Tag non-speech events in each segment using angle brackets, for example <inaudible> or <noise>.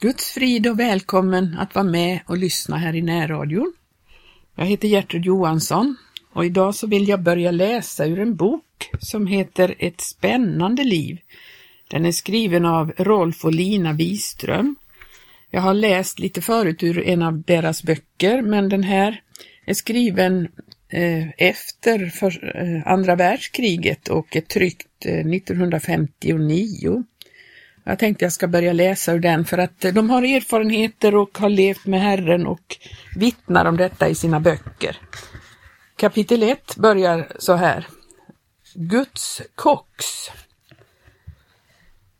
Guds frid och välkommen att vara med och lyssna här i närradion. Jag heter Gertrud Johansson och idag så vill jag börja läsa ur en bok som heter Ett spännande liv. Den är skriven av Rolf och Lina Wiström. Jag har läst lite förut ur en av deras böcker men den här är skriven eh, efter eh, andra världskriget och är tryckt eh, 1959. Jag tänkte jag ska börja läsa ur den för att eh, de har erfarenheter och har levt med Herren och vittnar om detta i sina böcker. Kapitel 1 börjar så här. Guds kox.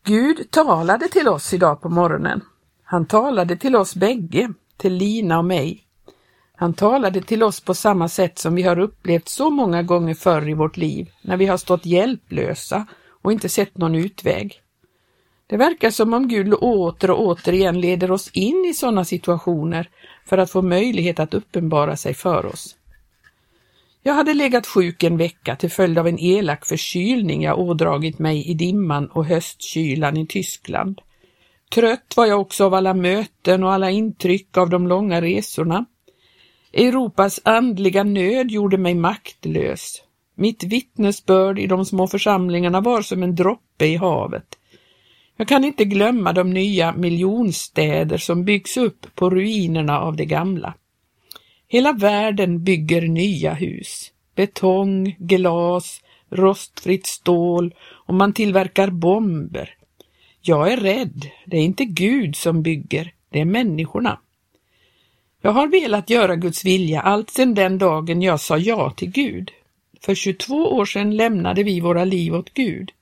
Gud talade till oss idag på morgonen. Han talade till oss bägge, till Lina och mig. Han talade till oss på samma sätt som vi har upplevt så många gånger förr i vårt liv, när vi har stått hjälplösa och inte sett någon utväg. Det verkar som om Gud åter och återigen leder oss in i sådana situationer för att få möjlighet att uppenbara sig för oss. Jag hade legat sjuk en vecka till följd av en elak förkylning jag ådragit mig i dimman och höstkylan i Tyskland. Trött var jag också av alla möten och alla intryck av de långa resorna. Europas andliga nöd gjorde mig maktlös. Mitt vittnesbörd i de små församlingarna var som en droppe i havet. Jag kan inte glömma de nya miljonstäder som byggs upp på ruinerna av det gamla. Hela världen bygger nya hus. Betong, glas, rostfritt stål och man tillverkar bomber. Jag är rädd. Det är inte Gud som bygger, det är människorna. Jag har velat göra Guds vilja allt sedan den dagen jag sa ja till Gud. För 22 år sedan lämnade vi våra liv åt Gud.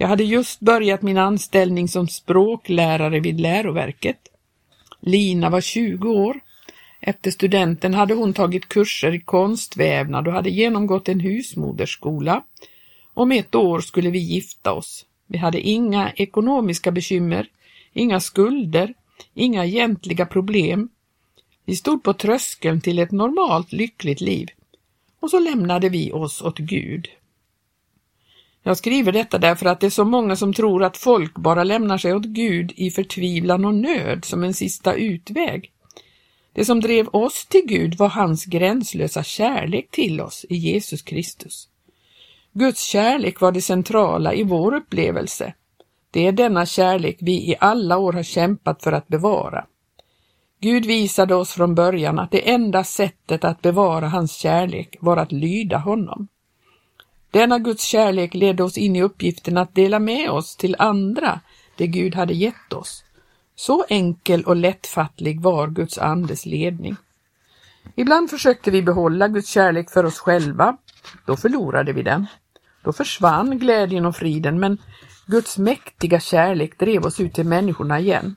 Jag hade just börjat min anställning som språklärare vid läroverket. Lina var 20 år. Efter studenten hade hon tagit kurser i konstvävnad och hade genomgått en husmoderskola. Om ett år skulle vi gifta oss. Vi hade inga ekonomiska bekymmer, inga skulder, inga egentliga problem. Vi stod på tröskeln till ett normalt lyckligt liv. Och så lämnade vi oss åt Gud. Jag skriver detta därför att det är så många som tror att folk bara lämnar sig åt Gud i förtvivlan och nöd som en sista utväg. Det som drev oss till Gud var hans gränslösa kärlek till oss i Jesus Kristus. Guds kärlek var det centrala i vår upplevelse. Det är denna kärlek vi i alla år har kämpat för att bevara. Gud visade oss från början att det enda sättet att bevara hans kärlek var att lyda honom. Denna Guds kärlek ledde oss in i uppgiften att dela med oss till andra det Gud hade gett oss. Så enkel och lättfattlig var Guds andes ledning. Ibland försökte vi behålla Guds kärlek för oss själva. Då förlorade vi den. Då försvann glädjen och friden, men Guds mäktiga kärlek drev oss ut till människorna igen.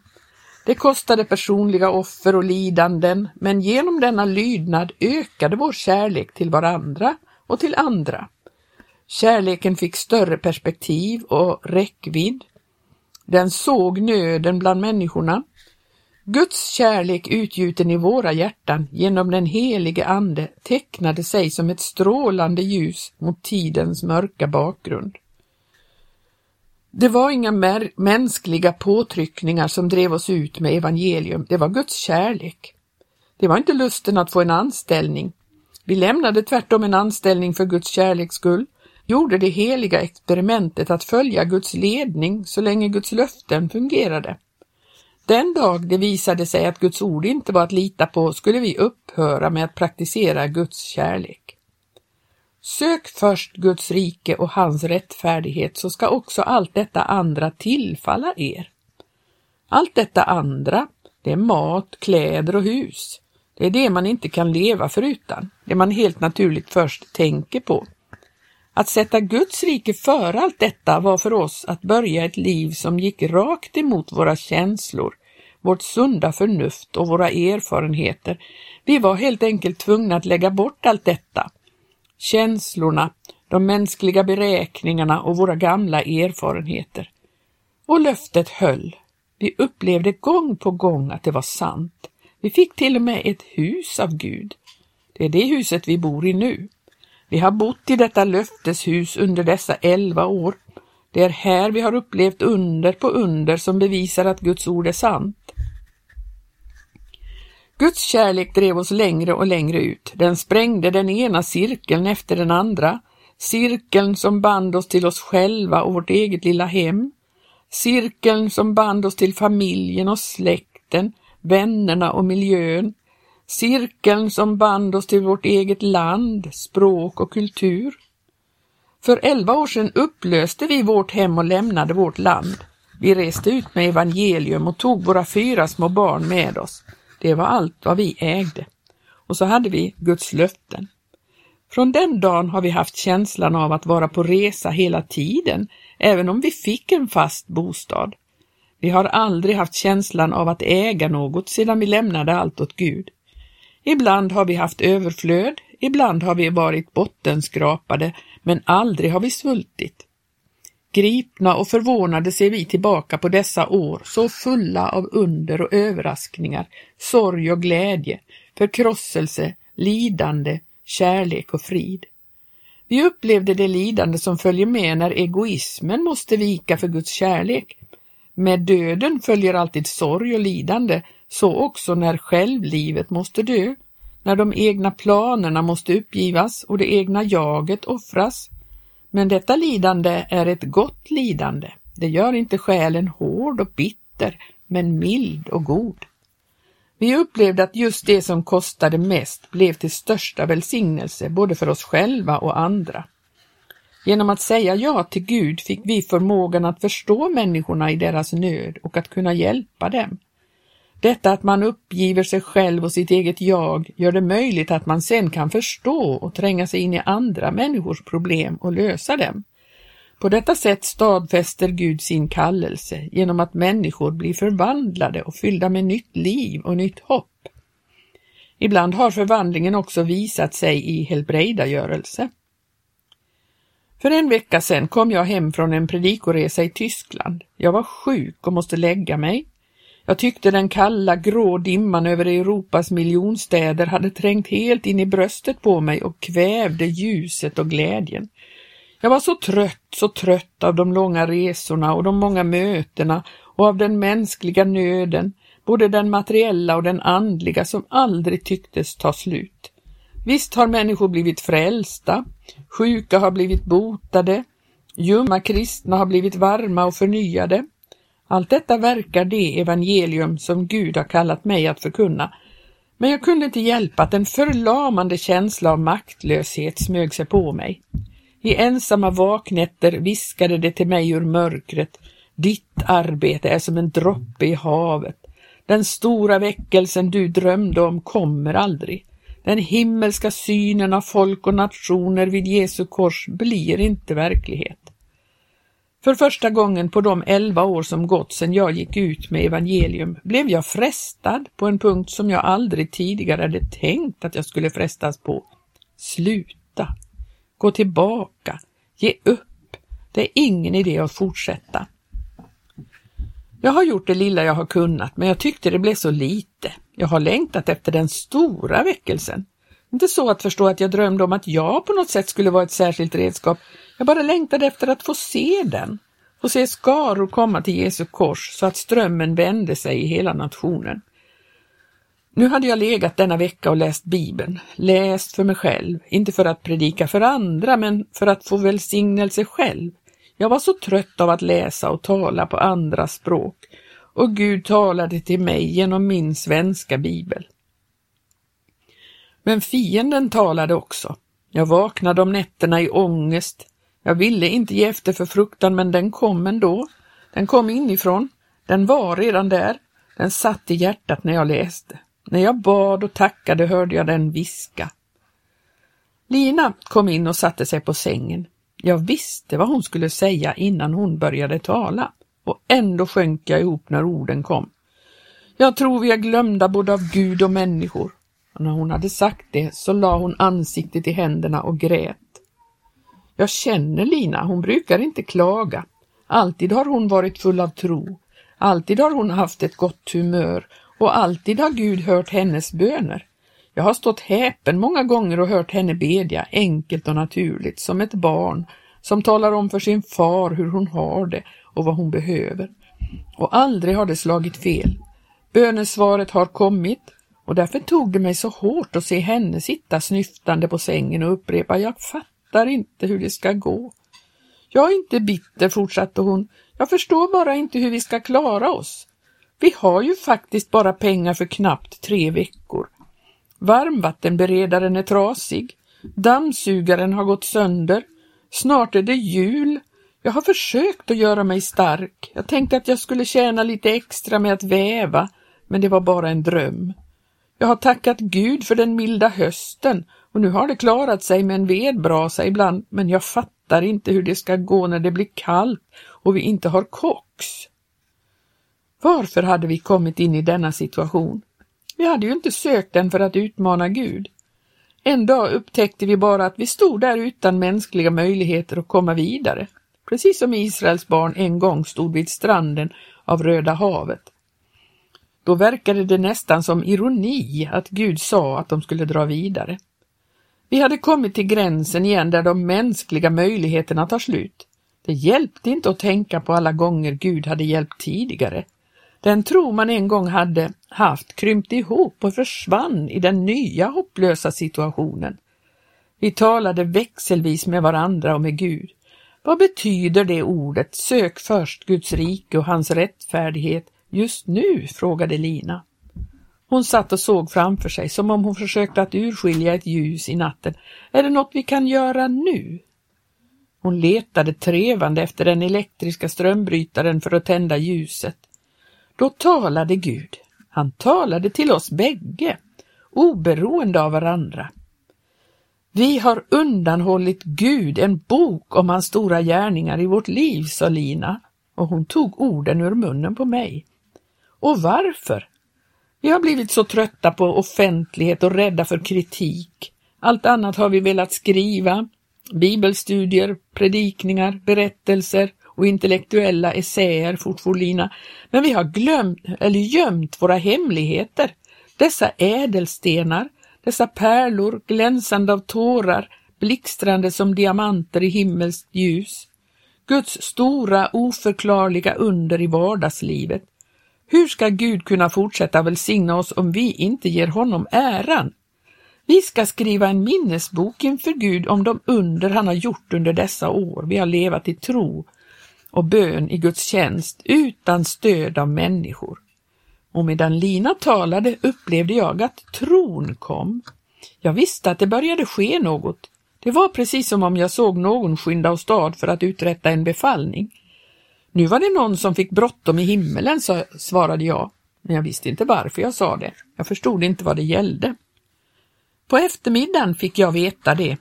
Det kostade personliga offer och lidanden, men genom denna lydnad ökade vår kärlek till varandra och till andra. Kärleken fick större perspektiv och räckvidd. Den såg nöden bland människorna. Guds kärlek utgjuten i våra hjärtan genom den helige Ande tecknade sig som ett strålande ljus mot tidens mörka bakgrund. Det var inga mänskliga påtryckningar som drev oss ut med evangelium, det var Guds kärlek. Det var inte lusten att få en anställning. Vi lämnade tvärtom en anställning för Guds kärleks skull gjorde det heliga experimentet att följa Guds ledning så länge Guds löften fungerade. Den dag det visade sig att Guds ord inte var att lita på skulle vi upphöra med att praktisera Guds kärlek. Sök först Guds rike och hans rättfärdighet så ska också allt detta andra tillfalla er. Allt detta andra, det är mat, kläder och hus. Det är det man inte kan leva förutan, det man helt naturligt först tänker på. Att sätta Guds rike före allt detta var för oss att börja ett liv som gick rakt emot våra känslor, vårt sunda förnuft och våra erfarenheter. Vi var helt enkelt tvungna att lägga bort allt detta. Känslorna, de mänskliga beräkningarna och våra gamla erfarenheter. Och löftet höll. Vi upplevde gång på gång att det var sant. Vi fick till och med ett hus av Gud. Det är det huset vi bor i nu. Vi har bott i detta löfteshus under dessa elva år. Det är här vi har upplevt under på under som bevisar att Guds ord är sant. Guds kärlek drev oss längre och längre ut. Den sprängde den ena cirkeln efter den andra. Cirkeln som band oss till oss själva och vårt eget lilla hem. Cirkeln som band oss till familjen och släkten, vännerna och miljön. Cirkeln som band oss till vårt eget land, språk och kultur. För elva år sedan upplöste vi vårt hem och lämnade vårt land. Vi reste ut med evangelium och tog våra fyra små barn med oss. Det var allt vad vi ägde. Och så hade vi Guds löften. Från den dagen har vi haft känslan av att vara på resa hela tiden, även om vi fick en fast bostad. Vi har aldrig haft känslan av att äga något sedan vi lämnade allt åt Gud. Ibland har vi haft överflöd, ibland har vi varit bottenskrapade, men aldrig har vi svultit. Gripna och förvånade ser vi tillbaka på dessa år, så fulla av under och överraskningar, sorg och glädje, förkrosselse, lidande, kärlek och frid. Vi upplevde det lidande som följer med när egoismen måste vika för Guds kärlek. Med döden följer alltid sorg och lidande, så också när självlivet måste dö, när de egna planerna måste uppgivas och det egna jaget offras. Men detta lidande är ett gott lidande. Det gör inte själen hård och bitter, men mild och god. Vi upplevde att just det som kostade mest blev till största välsignelse både för oss själva och andra. Genom att säga ja till Gud fick vi förmågan att förstå människorna i deras nöd och att kunna hjälpa dem. Detta att man uppgiver sig själv och sitt eget jag gör det möjligt att man sen kan förstå och tränga sig in i andra människors problem och lösa dem. På detta sätt stadfäster Gud sin kallelse genom att människor blir förvandlade och fyllda med nytt liv och nytt hopp. Ibland har förvandlingen också visat sig i helbrägdagörelse. För en vecka sedan kom jag hem från en predikoresa i Tyskland. Jag var sjuk och måste lägga mig. Jag tyckte den kalla grå dimman över Europas miljonstäder hade trängt helt in i bröstet på mig och kvävde ljuset och glädjen. Jag var så trött, så trött av de långa resorna och de många mötena och av den mänskliga nöden, både den materiella och den andliga som aldrig tycktes ta slut. Visst har människor blivit frälsta, sjuka har blivit botade, ljumma kristna har blivit varma och förnyade. Allt detta verkar det evangelium som Gud har kallat mig att förkunna, men jag kunde inte hjälpa att en förlamande känsla av maktlöshet smög sig på mig. I ensamma vaknätter viskade det till mig ur mörkret, ditt arbete är som en droppe i havet. Den stora väckelsen du drömde om kommer aldrig. Den himmelska synen av folk och nationer vid Jesu kors blir inte verklighet. För första gången på de elva år som gått sedan jag gick ut med evangelium blev jag frestad på en punkt som jag aldrig tidigare hade tänkt att jag skulle frestas på. Sluta! Gå tillbaka! Ge upp! Det är ingen idé att fortsätta. Jag har gjort det lilla jag har kunnat, men jag tyckte det blev så lite. Jag har längtat efter den stora väckelsen. Inte så att förstå att jag drömde om att jag på något sätt skulle vara ett särskilt redskap. Jag bara längtade efter att få se den, få se skaror komma till Jesu kors så att strömmen vände sig i hela nationen. Nu hade jag legat denna vecka och läst Bibeln, läst för mig själv, inte för att predika för andra, men för att få välsignelse själv. Jag var så trött av att läsa och tala på andra språk och Gud talade till mig genom min svenska bibel. Men fienden talade också. Jag vaknade om nätterna i ångest. Jag ville inte ge efter för fruktan, men den kom ändå. Den kom inifrån. Den var redan där. Den satt i hjärtat när jag läste. När jag bad och tackade hörde jag den viska. Lina kom in och satte sig på sängen. Jag visste vad hon skulle säga innan hon började tala och ändå sjönk jag ihop när orden kom. Jag tror vi är glömda både av Gud och människor. Och när hon hade sagt det så la hon ansiktet i händerna och grät. Jag känner Lina, hon brukar inte klaga. Alltid har hon varit full av tro. Alltid har hon haft ett gott humör och alltid har Gud hört hennes böner. Jag har stått häpen många gånger och hört henne bedja enkelt och naturligt som ett barn som talar om för sin far hur hon har det och vad hon behöver. Och aldrig har det slagit fel. Bönesvaret har kommit och därför tog det mig så hårt att se henne sitta snyftande på sängen och upprepa ”Jag fattar inte hur det ska gå”. Jag är inte bitter, fortsatte hon. Jag förstår bara inte hur vi ska klara oss. Vi har ju faktiskt bara pengar för knappt tre veckor. Varmvattenberedaren är trasig. Dammsugaren har gått sönder. Snart är det jul. Jag har försökt att göra mig stark. Jag tänkte att jag skulle tjäna lite extra med att väva, men det var bara en dröm. Jag har tackat Gud för den milda hösten och nu har det klarat sig med en vedbrasa ibland, men jag fattar inte hur det ska gå när det blir kallt och vi inte har kox. Varför hade vi kommit in i denna situation? Vi hade ju inte sökt den för att utmana Gud. En dag upptäckte vi bara att vi stod där utan mänskliga möjligheter att komma vidare, precis som Israels barn en gång stod vid stranden av Röda havet. Då verkade det nästan som ironi att Gud sa att de skulle dra vidare. Vi hade kommit till gränsen igen där de mänskliga möjligheterna tar slut. Det hjälpte inte att tänka på alla gånger Gud hade hjälpt tidigare. Den tro man en gång hade haft krympte ihop och försvann i den nya hopplösa situationen. Vi talade växelvis med varandra och med Gud. Vad betyder det ordet sök först Guds rike och hans rättfärdighet just nu? frågade Lina. Hon satt och såg framför sig som om hon försökte att urskilja ett ljus i natten. Är det något vi kan göra nu? Hon letade trevande efter den elektriska strömbrytaren för att tända ljuset. Då talade Gud. Han talade till oss bägge, oberoende av varandra. Vi har undanhållit Gud en bok om hans stora gärningar i vårt liv, sa Lina, och hon tog orden ur munnen på mig. Och varför? Vi har blivit så trötta på offentlighet och rädda för kritik. Allt annat har vi velat skriva, bibelstudier, predikningar, berättelser och intellektuella essäer, fortfarlina, men vi har glömt eller gömt våra hemligheter, dessa ädelstenar, dessa pärlor glänsande av tårar, blixtrande som diamanter i himmelskt ljus. Guds stora oförklarliga under i vardagslivet. Hur ska Gud kunna fortsätta välsigna oss om vi inte ger honom äran? Vi ska skriva en minnesbok inför Gud om de under han har gjort under dessa år vi har levat i tro och bön i Guds tjänst utan stöd av människor. Och medan Lina talade upplevde jag att tron kom. Jag visste att det började ske något. Det var precis som om jag såg någon skynda åstad för att uträtta en befallning. Nu var det någon som fick bråttom i himmelen, så svarade jag, men jag visste inte varför jag sa det. Jag förstod inte vad det gällde. På eftermiddagen fick jag veta det.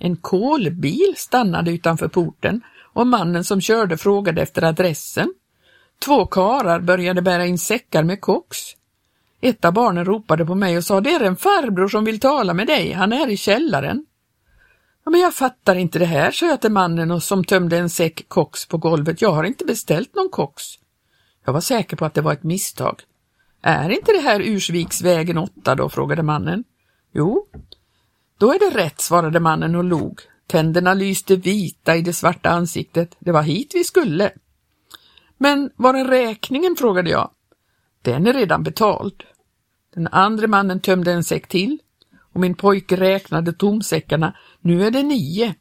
En kolbil stannade utanför porten och mannen som körde frågade efter adressen. Två karar började bära in säckar med koks. Ett av barnen ropade på mig och sa, det är en farbror som vill tala med dig, han är i källaren. Ja, men jag fattar inte det här, sa jag till mannen och som tömde en säck koks på golvet. Jag har inte beställt någon koks. Jag var säker på att det var ett misstag. Är inte det här Ursviksvägen 8 då? frågade mannen. Jo, då är det rätt, svarade mannen och log. Tänderna lyste vita i det svarta ansiktet. Det var hit vi skulle. Men var är räkningen? frågade jag. Den är redan betald. Den andra mannen tömde en säck till och min pojke räknade tomsäckarna. Nu är det nio.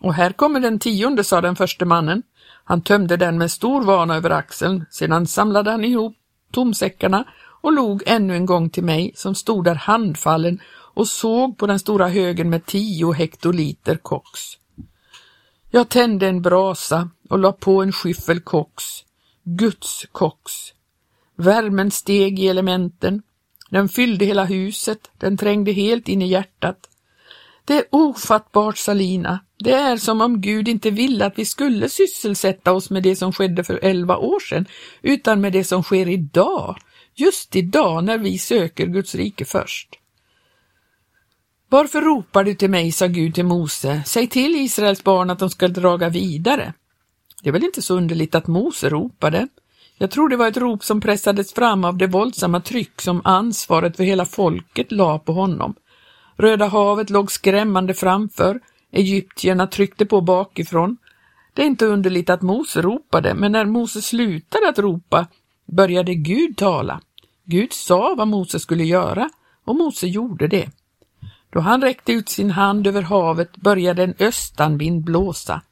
Och här kommer den tionde, sa den första mannen. Han tömde den med stor vana över axeln. Sedan samlade han ihop tomsäckarna och log ännu en gång till mig som stod där handfallen och såg på den stora högen med tio hektoliter koks. Jag tände en brasa och la på en skyffel koks, Guds koks. Värmen steg i elementen, den fyllde hela huset, den trängde helt in i hjärtat. Det är ofattbart, Salina. Det är som om Gud inte ville att vi skulle sysselsätta oss med det som skedde för elva år sedan, utan med det som sker idag, just idag när vi söker Guds rike först. Varför ropar du till mig, sa Gud till Mose, säg till Israels barn att de ska draga vidare. Det är väl inte så underligt att Mose ropade. Jag tror det var ett rop som pressades fram av det våldsamma tryck som ansvaret för hela folket la på honom. Röda havet låg skrämmande framför, egyptierna tryckte på bakifrån. Det är inte underligt att Mose ropade, men när Mose slutade att ropa började Gud tala. Gud sa vad Mose skulle göra och Mose gjorde det. Då han räckte ut sin hand över havet började en östanvind blåsa.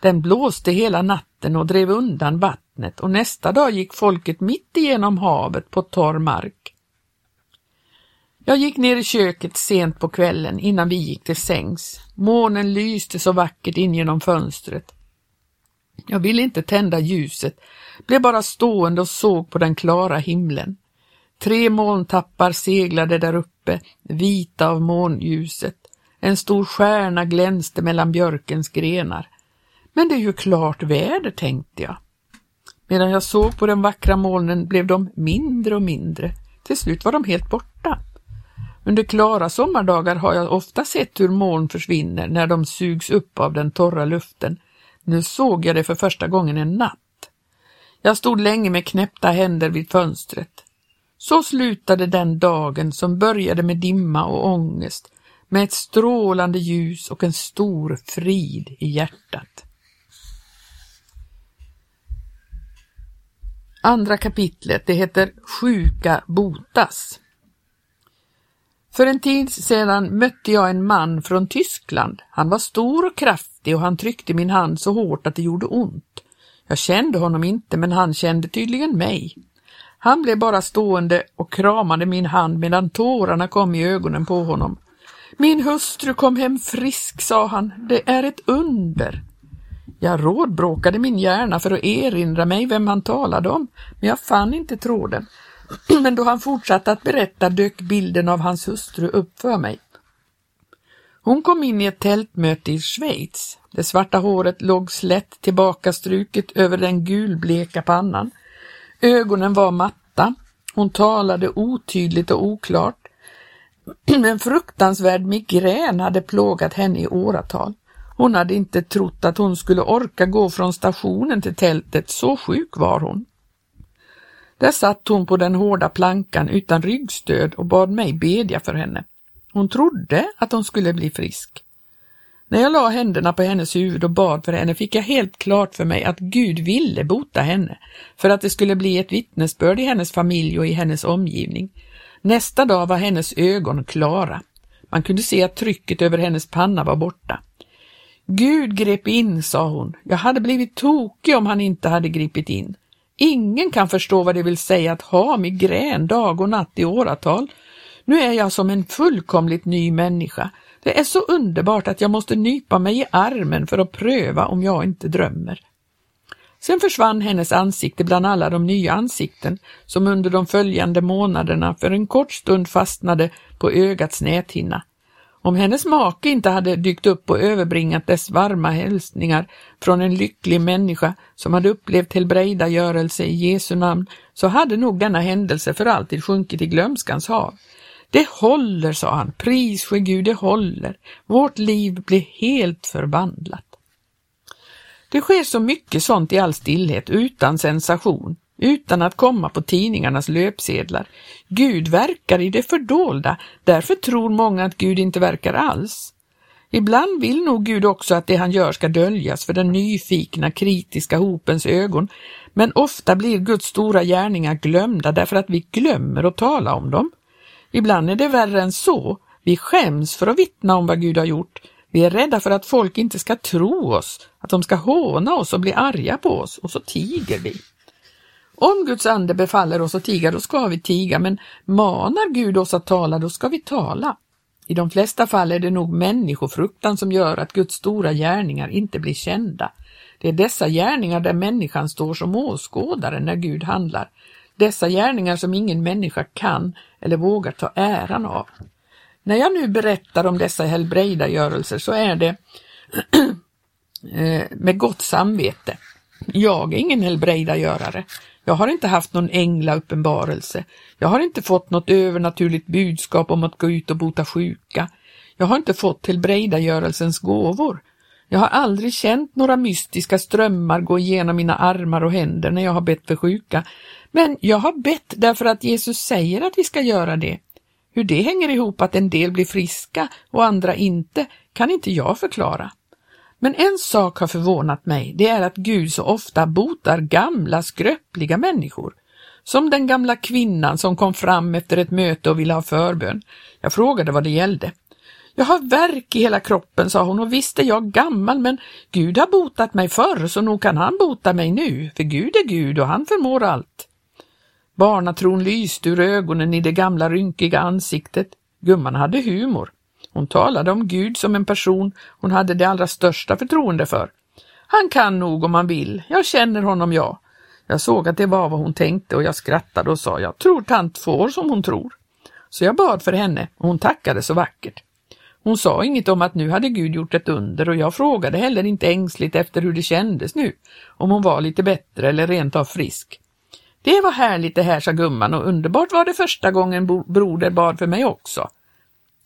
Den blåste hela natten och drev undan vattnet och nästa dag gick folket mitt igenom havet på torr mark. Jag gick ner i köket sent på kvällen innan vi gick till sängs. Månen lyste så vackert in genom fönstret. Jag ville inte tända ljuset, blev bara stående och såg på den klara himlen. Tre molntappar seglade där uppe, vita av månljuset. En stor stjärna glänste mellan björkens grenar. Men det är ju klart väder, tänkte jag. Medan jag såg på de vackra molnen blev de mindre och mindre. Till slut var de helt borta. Under klara sommardagar har jag ofta sett hur moln försvinner när de sugs upp av den torra luften. Nu såg jag det för första gången en natt. Jag stod länge med knäppta händer vid fönstret. Så slutade den dagen som började med dimma och ångest, med ett strålande ljus och en stor frid i hjärtat. Andra kapitlet, det heter Sjuka botas. För en tid sedan mötte jag en man från Tyskland. Han var stor och kraftig och han tryckte min hand så hårt att det gjorde ont. Jag kände honom inte, men han kände tydligen mig. Han blev bara stående och kramade min hand medan tårarna kom i ögonen på honom. Min hustru kom hem frisk, sa han. Det är ett under. Jag rådbråkade min hjärna för att erinra mig vem han talade om, men jag fann inte tråden. <clears throat> Men då han fortsatte att berätta dök bilden av hans hustru upp för mig. Hon kom in i ett tältmöte i Schweiz. Det svarta håret låg slätt tillbakastruket över den gulbleka pannan. Ögonen var matta. Hon talade otydligt och oklart. <clears throat> En fruktansvärd migrän hade plågat henne i åratal. Hon hade inte trott att hon skulle orka gå från stationen till tältet, så sjuk var hon. Där satt hon på den hårda plankan utan ryggstöd och bad mig bedja för henne. Hon trodde att hon skulle bli frisk. När jag la händerna på hennes huvud och bad för henne fick jag helt klart för mig att Gud ville bota henne, för att det skulle bli ett vittnesbörd i hennes familj och i hennes omgivning. Nästa dag var hennes ögon klara. Man kunde se att trycket över hennes panna var borta. Gud grep in, sa hon. Jag hade blivit tokig om han inte hade gripit in. Ingen kan förstå vad det vill säga att ha migrän dag och natt i åratal. Nu är jag som en fullkomligt ny människa. Det är så underbart att jag måste nypa mig i armen för att pröva om jag inte drömmer. Sen försvann hennes ansikte bland alla de nya ansikten som under de följande månaderna för en kort stund fastnade på ögats näthinna. Om hennes make inte hade dykt upp och överbringat dess varma hälsningar från en lycklig människa som hade upplevt helbrägdagörelse i Jesu namn, så hade nog denna händelse för alltid sjunkit i glömskans hav. Det håller, sa han, pris ske Gud, det håller. Vårt liv blir helt förvandlat. Det sker så mycket sånt i all stillhet, utan sensation, utan att komma på tidningarnas löpsedlar. Gud verkar i det fördolda, därför tror många att Gud inte verkar alls. Ibland vill nog Gud också att det han gör ska döljas för den nyfikna, kritiska hopens ögon, men ofta blir Guds stora gärningar glömda därför att vi glömmer att tala om dem. Ibland är det värre än så. Vi skäms för att vittna om vad Gud har gjort. Vi är rädda för att folk inte ska tro oss, att de ska håna oss och bli arga på oss och så tiger vi. Om Guds ande befaller oss att tiga, då ska vi tiga, men manar Gud oss att tala, då ska vi tala. I de flesta fall är det nog människofruktan som gör att Guds stora gärningar inte blir kända. Det är dessa gärningar där människan står som åskådare när Gud handlar. Dessa gärningar som ingen människa kan eller vågar ta äran av. När jag nu berättar om dessa helbrägdagörelser så är det <clears throat> eh, med gott samvete. Jag är ingen helbrägdagörare. Jag har inte haft någon änglauppenbarelse. Jag har inte fått något övernaturligt budskap om att gå ut och bota sjuka. Jag har inte fått helbrägdagörelsens gåvor. Jag har aldrig känt några mystiska strömmar gå igenom mina armar och händer när jag har bett för sjuka, men jag har bett därför att Jesus säger att vi ska göra det. Hur det hänger ihop att en del blir friska och andra inte kan inte jag förklara. Men en sak har förvånat mig, det är att Gud så ofta botar gamla skröpliga människor. Som den gamla kvinnan som kom fram efter ett möte och ville ha förbön. Jag frågade vad det gällde. Jag har värk i hela kroppen, sa hon, och visst är jag gammal, men Gud har botat mig förr, så nog kan han bota mig nu, för Gud är Gud och han förmår allt. Barnatron lyste ur ögonen i det gamla rynkiga ansiktet. Gumman hade humor. Hon talade om Gud som en person hon hade det allra största förtroende för. Han kan nog om han vill, jag känner honom jag. Jag såg att det var vad hon tänkte och jag skrattade och sa, jag tror tant får som hon tror. Så jag bad för henne och hon tackade så vackert. Hon sa inget om att nu hade Gud gjort ett under och jag frågade heller inte ängsligt efter hur det kändes nu, om hon var lite bättre eller rent av frisk. Det var härligt det här, sa gumman och underbart var det första gången broder bad för mig också.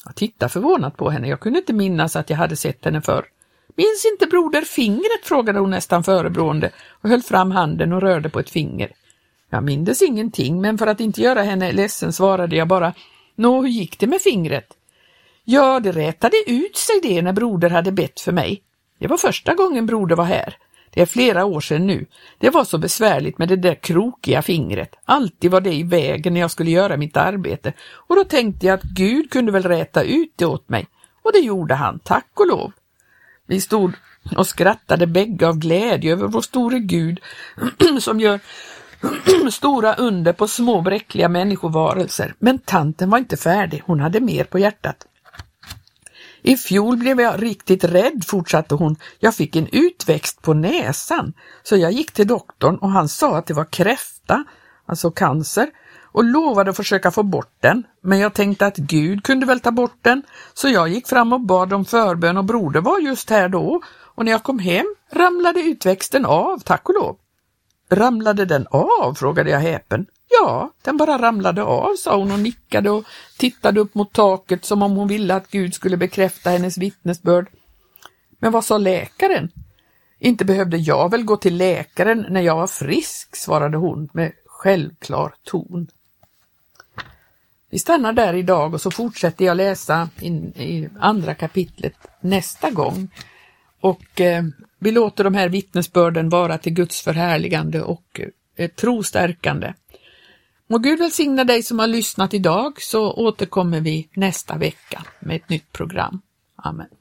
Jag tittade förvånat på henne, jag kunde inte minnas att jag hade sett henne förr. Minns inte broder fingret? frågade hon nästan förebrående och höll fram handen och rörde på ett finger. Jag mindes ingenting, men för att inte göra henne ledsen svarade jag bara Nå, hur gick det med fingret? Ja, det rätade ut sig det när broder hade bett för mig. Det var första gången broder var här. Det är flera år sedan nu. Det var så besvärligt med det där krokiga fingret. Alltid var det i vägen när jag skulle göra mitt arbete och då tänkte jag att Gud kunde väl räta ut det åt mig. Och det gjorde han, tack och lov. Vi stod och skrattade bägge av glädje över vår store Gud <clears throat> som gör <clears throat> stora under på små bräckliga människovarelser. Men tanten var inte färdig, hon hade mer på hjärtat. I fjol blev jag riktigt rädd, fortsatte hon. Jag fick en utväxt på näsan, så jag gick till doktorn och han sa att det var kräfta, alltså cancer, och lovade att försöka få bort den. Men jag tänkte att Gud kunde väl ta bort den, så jag gick fram och bad om förbön och broder var just här då och när jag kom hem ramlade utväxten av, tack och lov. Ramlade den av? frågade jag häpen. Ja, den bara ramlade av, sa hon och nickade och tittade upp mot taket som om hon ville att Gud skulle bekräfta hennes vittnesbörd. Men vad sa läkaren? Inte behövde jag väl gå till läkaren när jag var frisk, svarade hon med självklar ton. Vi stannar där idag och så fortsätter jag läsa in, i andra kapitlet nästa gång. Och eh, vi låter de här vittnesbörden vara till Guds förhärligande och eh, trostärkande. Må Gud välsigna dig som har lyssnat idag så återkommer vi nästa vecka med ett nytt program. Amen.